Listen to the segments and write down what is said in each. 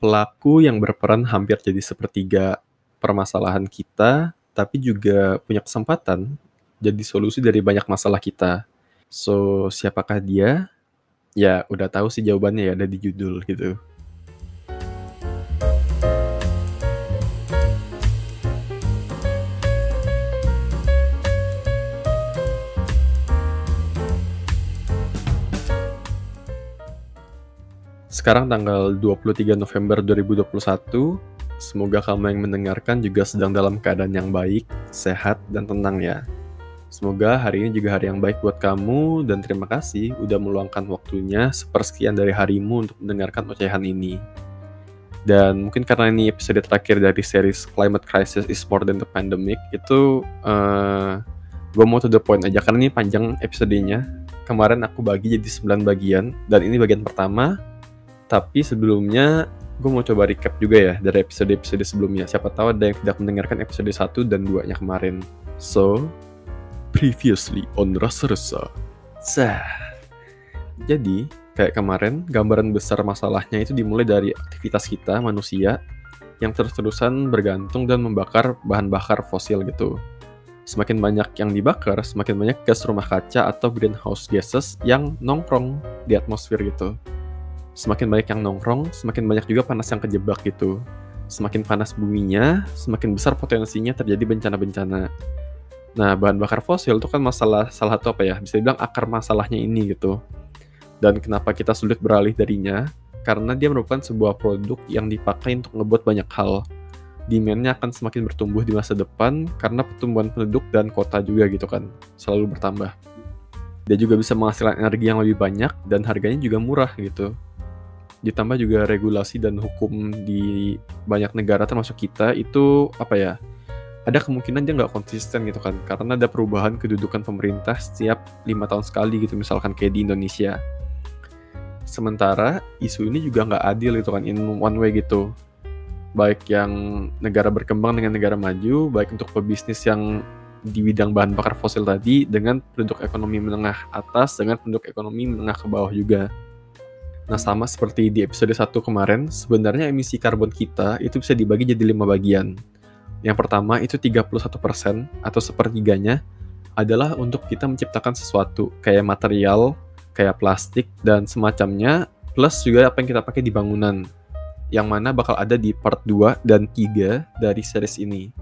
pelaku yang berperan hampir jadi sepertiga permasalahan kita, tapi juga punya kesempatan jadi solusi dari banyak masalah kita. So, siapakah dia? Ya, udah tahu sih jawabannya ya ada di judul gitu. Sekarang tanggal 23 November 2021, semoga kamu yang mendengarkan juga sedang dalam keadaan yang baik, sehat, dan tenang ya. Semoga hari ini juga hari yang baik buat kamu, dan terima kasih udah meluangkan waktunya sepersekian dari harimu untuk mendengarkan ocehan ini. Dan mungkin karena ini episode terakhir dari series Climate Crisis is More Than the Pandemic, itu uh, eh, gue mau to the point aja, karena ini panjang episodenya. Kemarin aku bagi jadi 9 bagian, dan ini bagian pertama, tapi sebelumnya gue mau coba recap juga ya dari episode-episode sebelumnya. Siapa tahu ada yang tidak mendengarkan episode 1 dan 2-nya kemarin. So, previously on Rasa Rasa. Jadi, kayak kemarin, gambaran besar masalahnya itu dimulai dari aktivitas kita, manusia, yang terus-terusan bergantung dan membakar bahan bakar fosil gitu. Semakin banyak yang dibakar, semakin banyak gas rumah kaca atau greenhouse gases yang nongkrong di atmosfer gitu semakin banyak yang nongkrong, semakin banyak juga panas yang kejebak gitu. Semakin panas buminya, semakin besar potensinya terjadi bencana-bencana. Nah, bahan bakar fosil itu kan masalah salah satu apa ya? Bisa dibilang akar masalahnya ini gitu. Dan kenapa kita sulit beralih darinya? Karena dia merupakan sebuah produk yang dipakai untuk ngebuat banyak hal. Demandnya akan semakin bertumbuh di masa depan karena pertumbuhan penduduk dan kota juga gitu kan, selalu bertambah. Dia juga bisa menghasilkan energi yang lebih banyak dan harganya juga murah gitu ditambah juga regulasi dan hukum di banyak negara termasuk kita itu apa ya ada kemungkinan dia nggak konsisten gitu kan. Karena ada perubahan kedudukan pemerintah setiap lima tahun sekali gitu misalkan kayak di Indonesia. Sementara isu ini juga nggak adil gitu kan in one way gitu. Baik yang negara berkembang dengan negara maju baik untuk pebisnis yang di bidang bahan bakar fosil tadi dengan penduduk ekonomi menengah atas dengan penduduk ekonomi menengah ke bawah juga Nah, sama seperti di episode 1 kemarin, sebenarnya emisi karbon kita itu bisa dibagi jadi lima bagian. Yang pertama itu 31% atau sepertiganya adalah untuk kita menciptakan sesuatu kayak material, kayak plastik dan semacamnya, plus juga apa yang kita pakai di bangunan. Yang mana bakal ada di part 2 dan 3 dari series ini.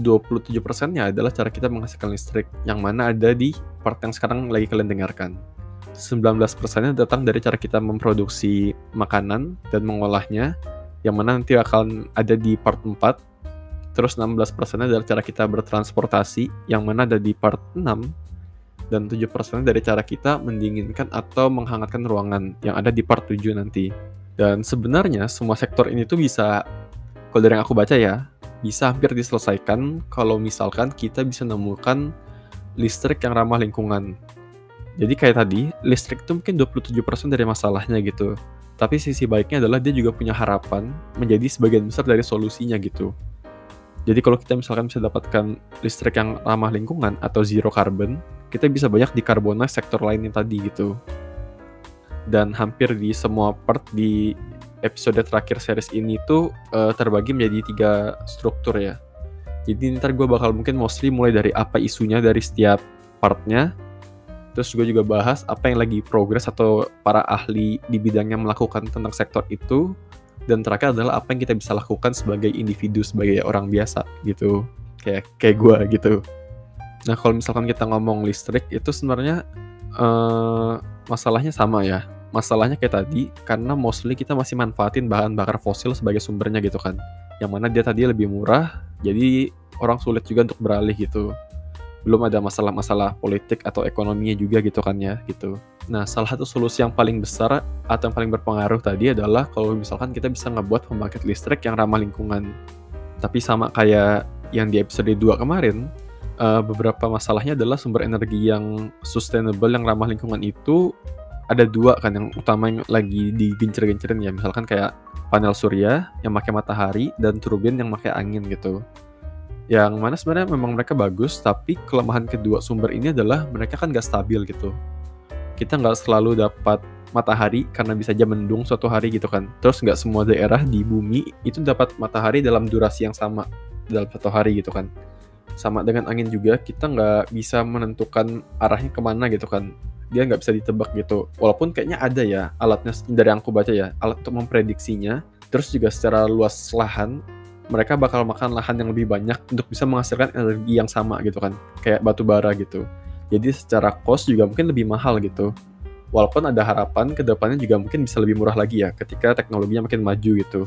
27%-nya adalah cara kita menghasilkan listrik, yang mana ada di part yang sekarang lagi kalian dengarkan. 19%-nya datang dari cara kita memproduksi makanan dan mengolahnya, yang mana nanti akan ada di part 4. Terus 16%-nya dari cara kita bertransportasi, yang mana ada di part 6. Dan 7% dari cara kita mendinginkan atau menghangatkan ruangan, yang ada di part 7 nanti. Dan sebenarnya semua sektor ini tuh bisa, kalau dari yang aku baca ya, bisa hampir diselesaikan kalau misalkan kita bisa menemukan listrik yang ramah lingkungan jadi kayak tadi, listrik itu mungkin 27% dari masalahnya gitu. Tapi sisi baiknya adalah dia juga punya harapan menjadi sebagian besar dari solusinya gitu. Jadi kalau kita misalkan bisa dapatkan listrik yang ramah lingkungan atau zero carbon, kita bisa banyak dikarbonize sektor lain yang tadi gitu. Dan hampir di semua part di episode terakhir series ini tuh uh, terbagi menjadi tiga struktur ya. Jadi ntar gue bakal mungkin mostly mulai dari apa isunya dari setiap partnya, Terus gue juga bahas apa yang lagi progres atau para ahli di bidangnya melakukan tentang sektor itu. Dan terakhir adalah apa yang kita bisa lakukan sebagai individu, sebagai orang biasa gitu. Kayak kayak gue gitu. Nah kalau misalkan kita ngomong listrik itu sebenarnya uh, masalahnya sama ya. Masalahnya kayak tadi karena mostly kita masih manfaatin bahan bakar fosil sebagai sumbernya gitu kan. Yang mana dia tadi lebih murah, jadi orang sulit juga untuk beralih gitu belum ada masalah-masalah politik atau ekonominya juga gitu kan ya gitu. Nah salah satu solusi yang paling besar atau yang paling berpengaruh tadi adalah kalau misalkan kita bisa ngebuat pembangkit listrik yang ramah lingkungan. Tapi sama kayak yang di episode 2 kemarin, uh, beberapa masalahnya adalah sumber energi yang sustainable yang ramah lingkungan itu ada dua kan yang utama yang lagi digencer-gencerin ya misalkan kayak panel surya yang pakai matahari dan turbin yang pakai angin gitu yang mana sebenarnya memang mereka bagus tapi kelemahan kedua sumber ini adalah mereka kan gak stabil gitu kita nggak selalu dapat matahari karena bisa aja mendung suatu hari gitu kan. Terus nggak semua daerah di bumi itu dapat matahari dalam durasi yang sama dalam satu hari gitu kan. Sama dengan angin juga, kita nggak bisa menentukan arahnya ke mana gitu kan. Dia nggak bisa ditebak gitu. Walaupun kayaknya ada ya alatnya dari yang aku baca ya, alat untuk memprediksinya. Terus juga secara luas lahan, mereka bakal makan lahan yang lebih banyak untuk bisa menghasilkan energi yang sama gitu kan. Kayak batu bara gitu. Jadi secara cost juga mungkin lebih mahal gitu walaupun ada harapan ke depannya juga mungkin bisa lebih murah lagi ya ketika teknologinya makin maju gitu.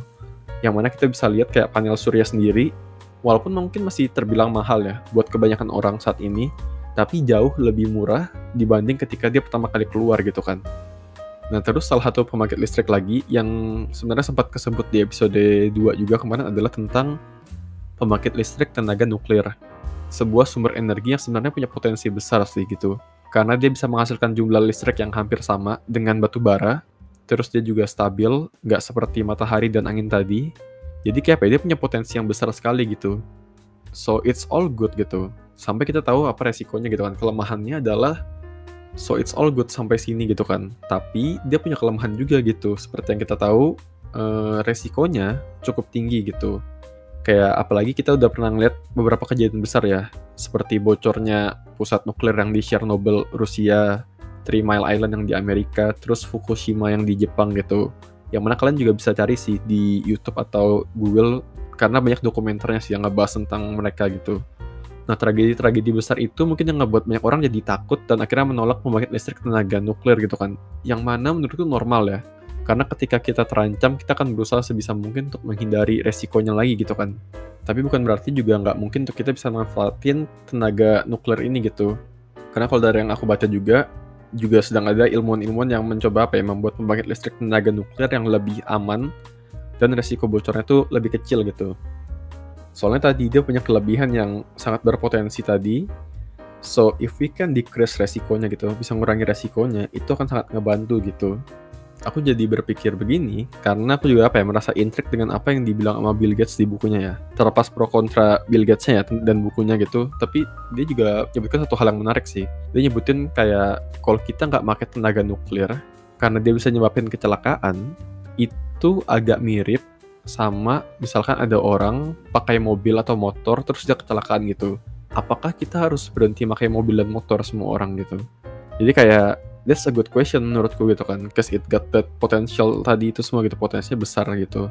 Yang mana kita bisa lihat kayak panel surya sendiri, walaupun mungkin masih terbilang mahal ya buat kebanyakan orang saat ini, tapi jauh lebih murah dibanding ketika dia pertama kali keluar gitu kan. Nah terus salah satu pembangkit listrik lagi yang sebenarnya sempat kesebut di episode 2 juga kemarin adalah tentang pembangkit listrik tenaga nuklir. Sebuah sumber energi yang sebenarnya punya potensi besar sih gitu karena dia bisa menghasilkan jumlah listrik yang hampir sama dengan batu bara, terus dia juga stabil, nggak seperti matahari dan angin tadi. Jadi kayak apa ya, dia punya potensi yang besar sekali gitu. So it's all good gitu. Sampai kita tahu apa resikonya gitu kan. Kelemahannya adalah so it's all good sampai sini gitu kan. Tapi dia punya kelemahan juga gitu. Seperti yang kita tahu, eh, resikonya cukup tinggi gitu. Kayak apalagi kita udah pernah ngeliat beberapa kejadian besar ya, seperti bocornya pusat nuklir yang di Chernobyl, Rusia, Three Mile Island yang di Amerika, terus Fukushima yang di Jepang gitu. Yang mana kalian juga bisa cari sih di YouTube atau Google karena banyak dokumenternya sih yang ngebahas tentang mereka gitu. Nah, tragedi-tragedi besar itu mungkin yang ngebuat banyak orang jadi takut dan akhirnya menolak pembangkit listrik tenaga nuklir gitu kan. Yang mana menurutku normal ya. Karena ketika kita terancam, kita akan berusaha sebisa mungkin untuk menghindari resikonya lagi gitu kan. Tapi bukan berarti juga nggak mungkin untuk kita bisa manfaatin tenaga nuklir ini gitu. Karena kalau dari yang aku baca juga, juga sedang ada ilmuwan-ilmuwan yang mencoba apa ya, membuat pembangkit listrik tenaga nuklir yang lebih aman dan resiko bocornya itu lebih kecil gitu. Soalnya tadi dia punya kelebihan yang sangat berpotensi tadi, So, if we can decrease resikonya gitu, bisa ngurangi resikonya, itu akan sangat ngebantu gitu. Aku jadi berpikir begini karena aku juga apa ya merasa intrik dengan apa yang dibilang sama Bill Gates di bukunya ya. Terlepas pro kontra Bill Gatesnya ya dan bukunya gitu tapi dia juga nyebutkan satu hal yang menarik sih. Dia nyebutin kayak kalau kita nggak pakai tenaga nuklir karena dia bisa nyebabin kecelakaan itu agak mirip sama misalkan ada orang pakai mobil atau motor terus dia kecelakaan gitu. Apakah kita harus berhenti pakai mobil dan motor semua orang gitu? Jadi kayak that's a good question menurutku gitu kan. Cause it got that potential tadi itu semua gitu potensinya besar gitu.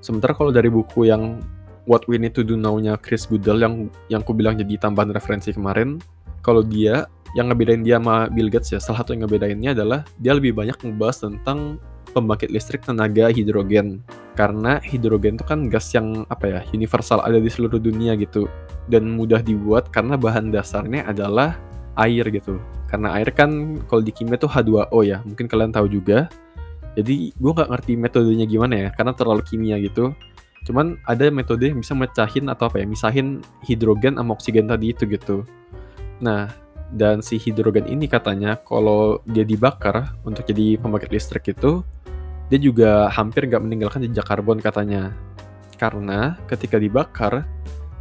Sementara kalau dari buku yang What We Need to Do Now-nya Chris Goodell yang yang ku bilang jadi tambahan referensi kemarin kalau dia yang ngebedain dia sama Bill Gates ya salah satu yang ngebedainnya adalah dia lebih banyak ngebahas tentang pembangkit listrik tenaga hidrogen. Karena hidrogen itu kan gas yang apa ya universal ada di seluruh dunia gitu. Dan mudah dibuat karena bahan dasarnya adalah air gitu. Karena air kan kalau di kimia tuh H2O ya mungkin kalian tahu juga. Jadi gue nggak ngerti metodenya gimana ya karena terlalu kimia gitu. Cuman ada metode yang bisa mecahin atau apa ya misahin hidrogen sama oksigen tadi itu gitu. Nah dan si hidrogen ini katanya kalau dia dibakar untuk jadi pembangkit listrik itu dia juga hampir nggak meninggalkan jejak karbon katanya karena ketika dibakar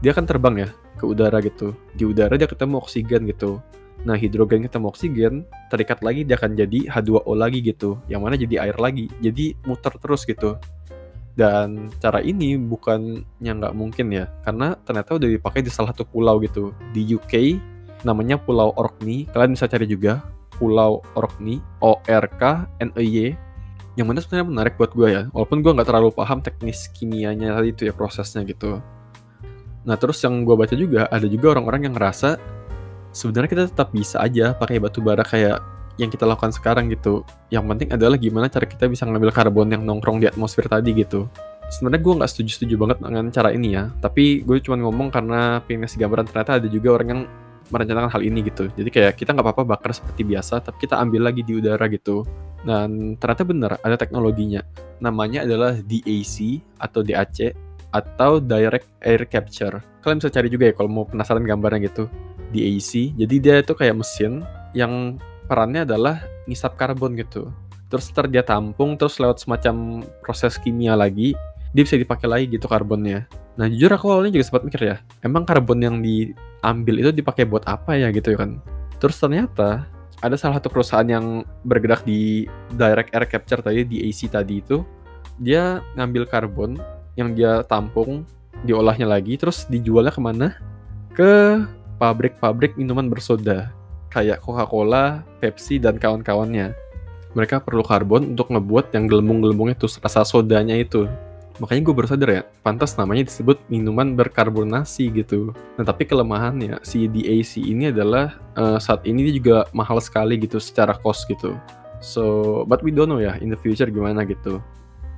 dia akan terbang ya ke udara gitu di udara dia ketemu oksigen gitu Nah, hidrogen ketemu oksigen, terikat lagi dia akan jadi H2O lagi gitu, yang mana jadi air lagi. Jadi muter terus gitu. Dan cara ini bukannya nggak mungkin ya, karena ternyata udah dipakai di salah satu pulau gitu. Di UK, namanya Pulau Orkney, kalian bisa cari juga. Pulau Orkney, O-R-K-N-E-Y, yang mana sebenarnya menarik buat gue ya, walaupun gue nggak terlalu paham teknis kimianya tadi itu ya prosesnya gitu. Nah terus yang gue baca juga, ada juga orang-orang yang ngerasa sebenarnya kita tetap bisa aja pakai batu bara kayak yang kita lakukan sekarang gitu. Yang penting adalah gimana cara kita bisa ngambil karbon yang nongkrong di atmosfer tadi gitu. Sebenarnya gue nggak setuju-setuju banget dengan cara ini ya, tapi gue cuma ngomong karena pengen ngasih gambaran ternyata ada juga orang yang merencanakan hal ini gitu. Jadi kayak kita nggak apa-apa bakar seperti biasa, tapi kita ambil lagi di udara gitu. Dan ternyata bener ada teknologinya. Namanya adalah DAC atau DAC atau Direct Air Capture. Kalian bisa cari juga ya kalau mau penasaran gambarnya gitu di AC. Jadi dia itu kayak mesin yang perannya adalah ngisap karbon gitu. Terus ntar dia tampung, terus lewat semacam proses kimia lagi, dia bisa dipakai lagi gitu karbonnya. Nah jujur aku awalnya juga sempat mikir ya, emang karbon yang diambil itu dipakai buat apa ya gitu kan. Terus ternyata ada salah satu perusahaan yang bergerak di direct air capture tadi di AC tadi itu dia ngambil karbon yang dia tampung diolahnya lagi terus dijualnya ke mana? Ke pabrik-pabrik minuman bersoda kayak Coca-Cola, Pepsi dan kawan-kawannya. Mereka perlu karbon untuk ngebuat yang gelembung-gelembungnya tuh rasa sodanya itu makanya gue baru sadar ya pantas namanya disebut minuman berkarbonasi gitu. Nah tapi kelemahannya si DAC ini adalah uh, saat ini dia juga mahal sekali gitu secara cost gitu. So but we don't know ya in the future gimana gitu.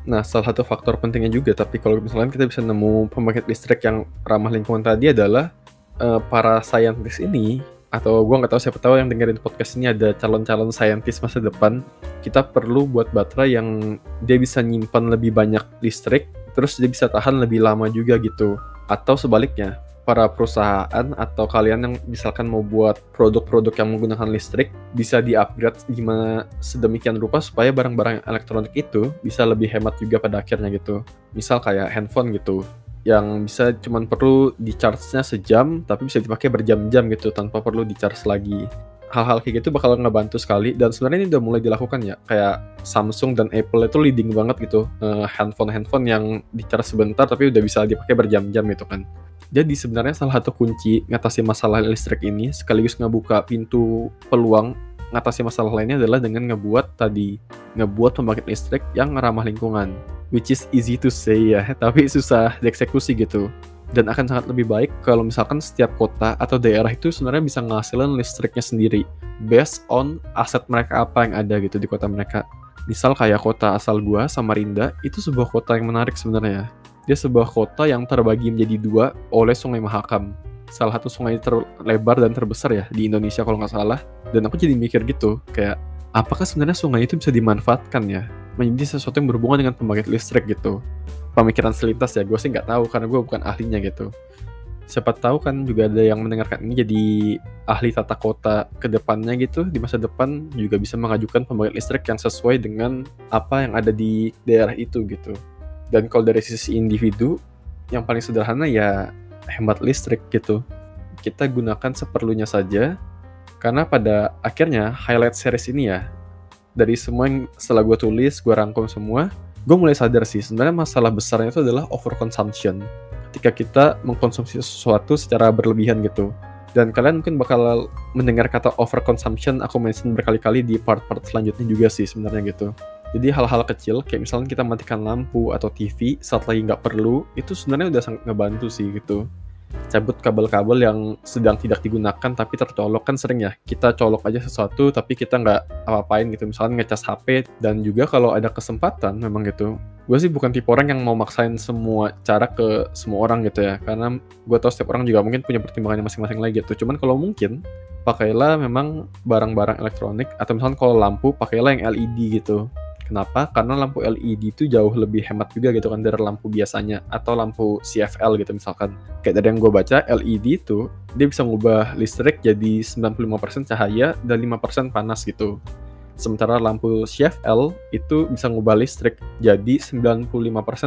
Nah salah satu faktor pentingnya juga tapi kalau misalnya kita bisa nemu pembangkit listrik yang ramah lingkungan tadi adalah uh, para saintis ini atau gue nggak tahu siapa tahu yang dengerin podcast ini ada calon-calon saintis masa depan kita perlu buat baterai yang dia bisa nyimpan lebih banyak listrik terus dia bisa tahan lebih lama juga gitu atau sebaliknya para perusahaan atau kalian yang misalkan mau buat produk-produk yang menggunakan listrik bisa di-upgrade gimana sedemikian rupa supaya barang-barang elektronik itu bisa lebih hemat juga pada akhirnya gitu. Misal kayak handphone gitu yang bisa cuman perlu di charge-nya sejam tapi bisa dipakai berjam-jam gitu tanpa perlu di charge lagi hal-hal kayak gitu bakal ngebantu sekali. Dan sebenarnya ini udah mulai dilakukan ya. Kayak Samsung dan Apple itu leading banget gitu. Uh, handphone-handphone yang di charge sebentar tapi udah bisa dipakai berjam-jam gitu kan. Jadi sebenarnya salah satu kunci ngatasi masalah listrik ini sekaligus ngebuka pintu peluang ngatasi masalah lainnya adalah dengan ngebuat tadi ngebuat pembangkit listrik yang ramah lingkungan. Which is easy to say ya tapi susah dieksekusi gitu dan akan sangat lebih baik kalau misalkan setiap kota atau daerah itu sebenarnya bisa ngasilin listriknya sendiri based on aset mereka apa yang ada gitu di kota mereka. Misal kayak kota asal gua Samarinda itu sebuah kota yang menarik sebenarnya dia sebuah kota yang terbagi menjadi dua oleh Sungai Mahakam. Salah satu sungai terlebar dan terbesar ya di Indonesia kalau nggak salah. Dan aku jadi mikir gitu kayak apakah sebenarnya sungai itu bisa dimanfaatkan ya? Menjadi sesuatu yang berhubungan dengan pembangkit listrik gitu pemikiran selintas ya. Gue sih nggak tahu karena gue bukan ahlinya gitu. Siapa tahu kan juga ada yang mendengarkan ini jadi ahli tata kota ke depannya gitu di masa depan juga bisa mengajukan pembangkit listrik yang sesuai dengan apa yang ada di daerah itu gitu. Dan kalau dari sisi individu yang paling sederhana ya hemat listrik gitu. Kita gunakan seperlunya saja karena pada akhirnya highlight series ini ya. Dari semua yang setelah gue tulis, gue rangkum semua, gue mulai sadar sih sebenarnya masalah besarnya itu adalah overconsumption. Ketika kita mengkonsumsi sesuatu secara berlebihan gitu. Dan kalian mungkin bakal mendengar kata overconsumption aku mention berkali-kali di part-part selanjutnya juga sih sebenarnya gitu. Jadi hal-hal kecil kayak misalnya kita matikan lampu atau TV saat lagi nggak perlu itu sebenarnya udah sangat ngebantu sih gitu cabut kabel-kabel yang sedang tidak digunakan tapi tercolok. Kan sering ya kita colok aja sesuatu tapi kita nggak apa-apain gitu. Misalnya ngecas HP dan juga kalau ada kesempatan memang gitu. Gue sih bukan tipe orang yang mau maksain semua cara ke semua orang gitu ya. Karena gue tahu setiap orang juga mungkin punya pertimbangannya masing-masing lagi gitu. Cuman kalau mungkin pakailah memang barang-barang elektronik atau misalnya kalau lampu pakailah yang LED gitu Kenapa? Karena lampu LED itu jauh lebih hemat juga gitu kan dari lampu biasanya atau lampu CFL gitu misalkan. Kayak dari yang gue baca, LED itu dia bisa mengubah listrik jadi 95% cahaya dan 5% panas gitu. Sementara lampu CFL itu bisa mengubah listrik jadi 95%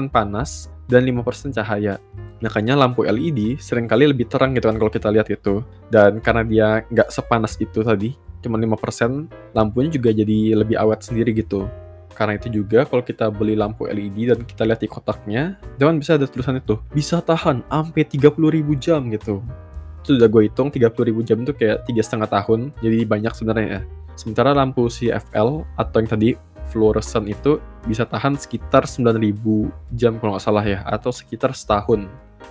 panas dan 5% cahaya. Makanya lampu LED sering kali lebih terang gitu kan kalau kita lihat itu. Dan karena dia nggak sepanas itu tadi, cuma 5%, lampunya juga jadi lebih awet sendiri gitu. Karena itu juga kalau kita beli lampu LED dan kita lihat di kotaknya, jangan bisa ada tulisan itu bisa tahan sampai 30.000 jam gitu. Itu udah gue hitung 30.000 jam itu kayak tiga setengah tahun, jadi banyak sebenarnya ya. Sementara lampu CFL atau yang tadi fluorescent itu bisa tahan sekitar 9.000 jam kalau nggak salah ya, atau sekitar setahun.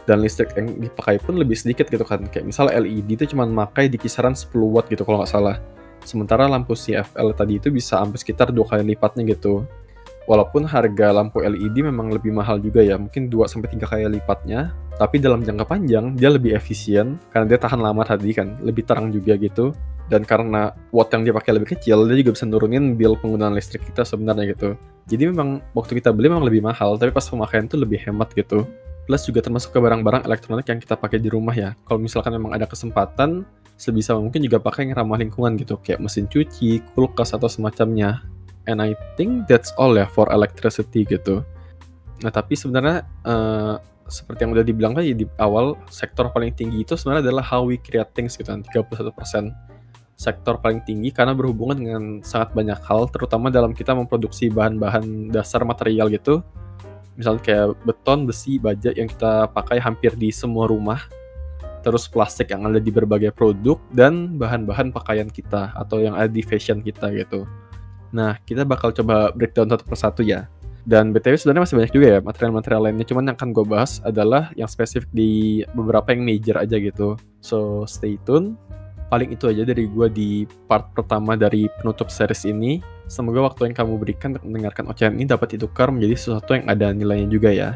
Dan listrik yang dipakai pun lebih sedikit gitu kan. Kayak misal LED itu cuma makai di kisaran 10 watt gitu kalau nggak salah Sementara lampu CFL tadi itu bisa sampai sekitar dua kali lipatnya gitu. Walaupun harga lampu LED memang lebih mahal juga ya, mungkin 2 sampai tiga kali lipatnya, tapi dalam jangka panjang dia lebih efisien karena dia tahan lama tadi kan, lebih terang juga gitu. Dan karena watt yang dia pakai lebih kecil, dia juga bisa nurunin bill penggunaan listrik kita sebenarnya gitu. Jadi memang waktu kita beli memang lebih mahal, tapi pas pemakaian itu lebih hemat gitu. Plus juga termasuk ke barang-barang elektronik yang kita pakai di rumah ya. Kalau misalkan memang ada kesempatan, sebisa mungkin juga pakai yang ramah lingkungan gitu kayak mesin cuci, kulkas atau semacamnya. And I think that's all ya for electricity gitu. Nah tapi sebenarnya uh, seperti yang udah dibilang tadi di awal sektor paling tinggi itu sebenarnya adalah how we create things gitu kan 31%. sektor paling tinggi karena berhubungan dengan sangat banyak hal, terutama dalam kita memproduksi bahan-bahan dasar material gitu. Misalnya kayak beton, besi, baja yang kita pakai hampir di semua rumah. Terus plastik yang ada di berbagai produk dan bahan-bahan pakaian kita atau yang ada di fashion kita gitu. Nah, kita bakal coba breakdown satu persatu ya. Dan BTW sebenarnya masih banyak juga ya material-material lainnya. Cuman yang akan gue bahas adalah yang spesifik di beberapa yang major aja gitu. So, stay tune. Paling itu aja dari gue di part pertama dari penutup series ini. Semoga waktu yang kamu berikan untuk mendengarkan ocehan ini dapat ditukar menjadi sesuatu yang ada nilainya juga ya.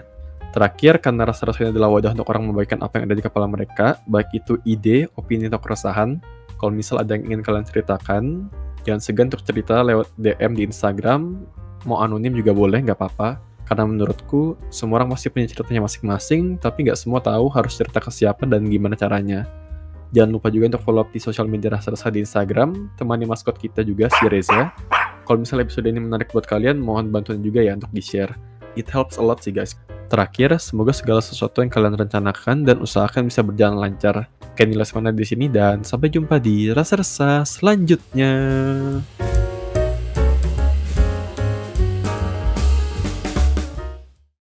Terakhir, karena rasa-rasanya adalah wadah untuk orang membagikan apa yang ada di kepala mereka, baik itu ide, opini, atau keresahan. Kalau misal ada yang ingin kalian ceritakan, jangan segan untuk cerita lewat DM di Instagram mau anonim juga boleh nggak apa-apa karena menurutku semua orang masih punya ceritanya masing-masing tapi nggak semua tahu harus cerita ke siapa dan gimana caranya. Jangan lupa juga untuk follow up di sosial media rasa-rasa di Instagram temani maskot kita juga si Reza. Kalau misalnya episode ini menarik buat kalian mohon bantuan juga ya untuk di share it helps a lot sih guys terakhir semoga segala sesuatu yang kalian rencanakan dan usahakan bisa berjalan lancar Kenny Lesmana di sini dan sampai jumpa di rasa-rasa selanjutnya.